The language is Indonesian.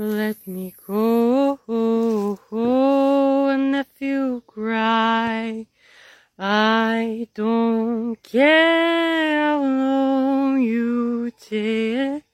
Let me go, and if you cry, I don't care how long you take.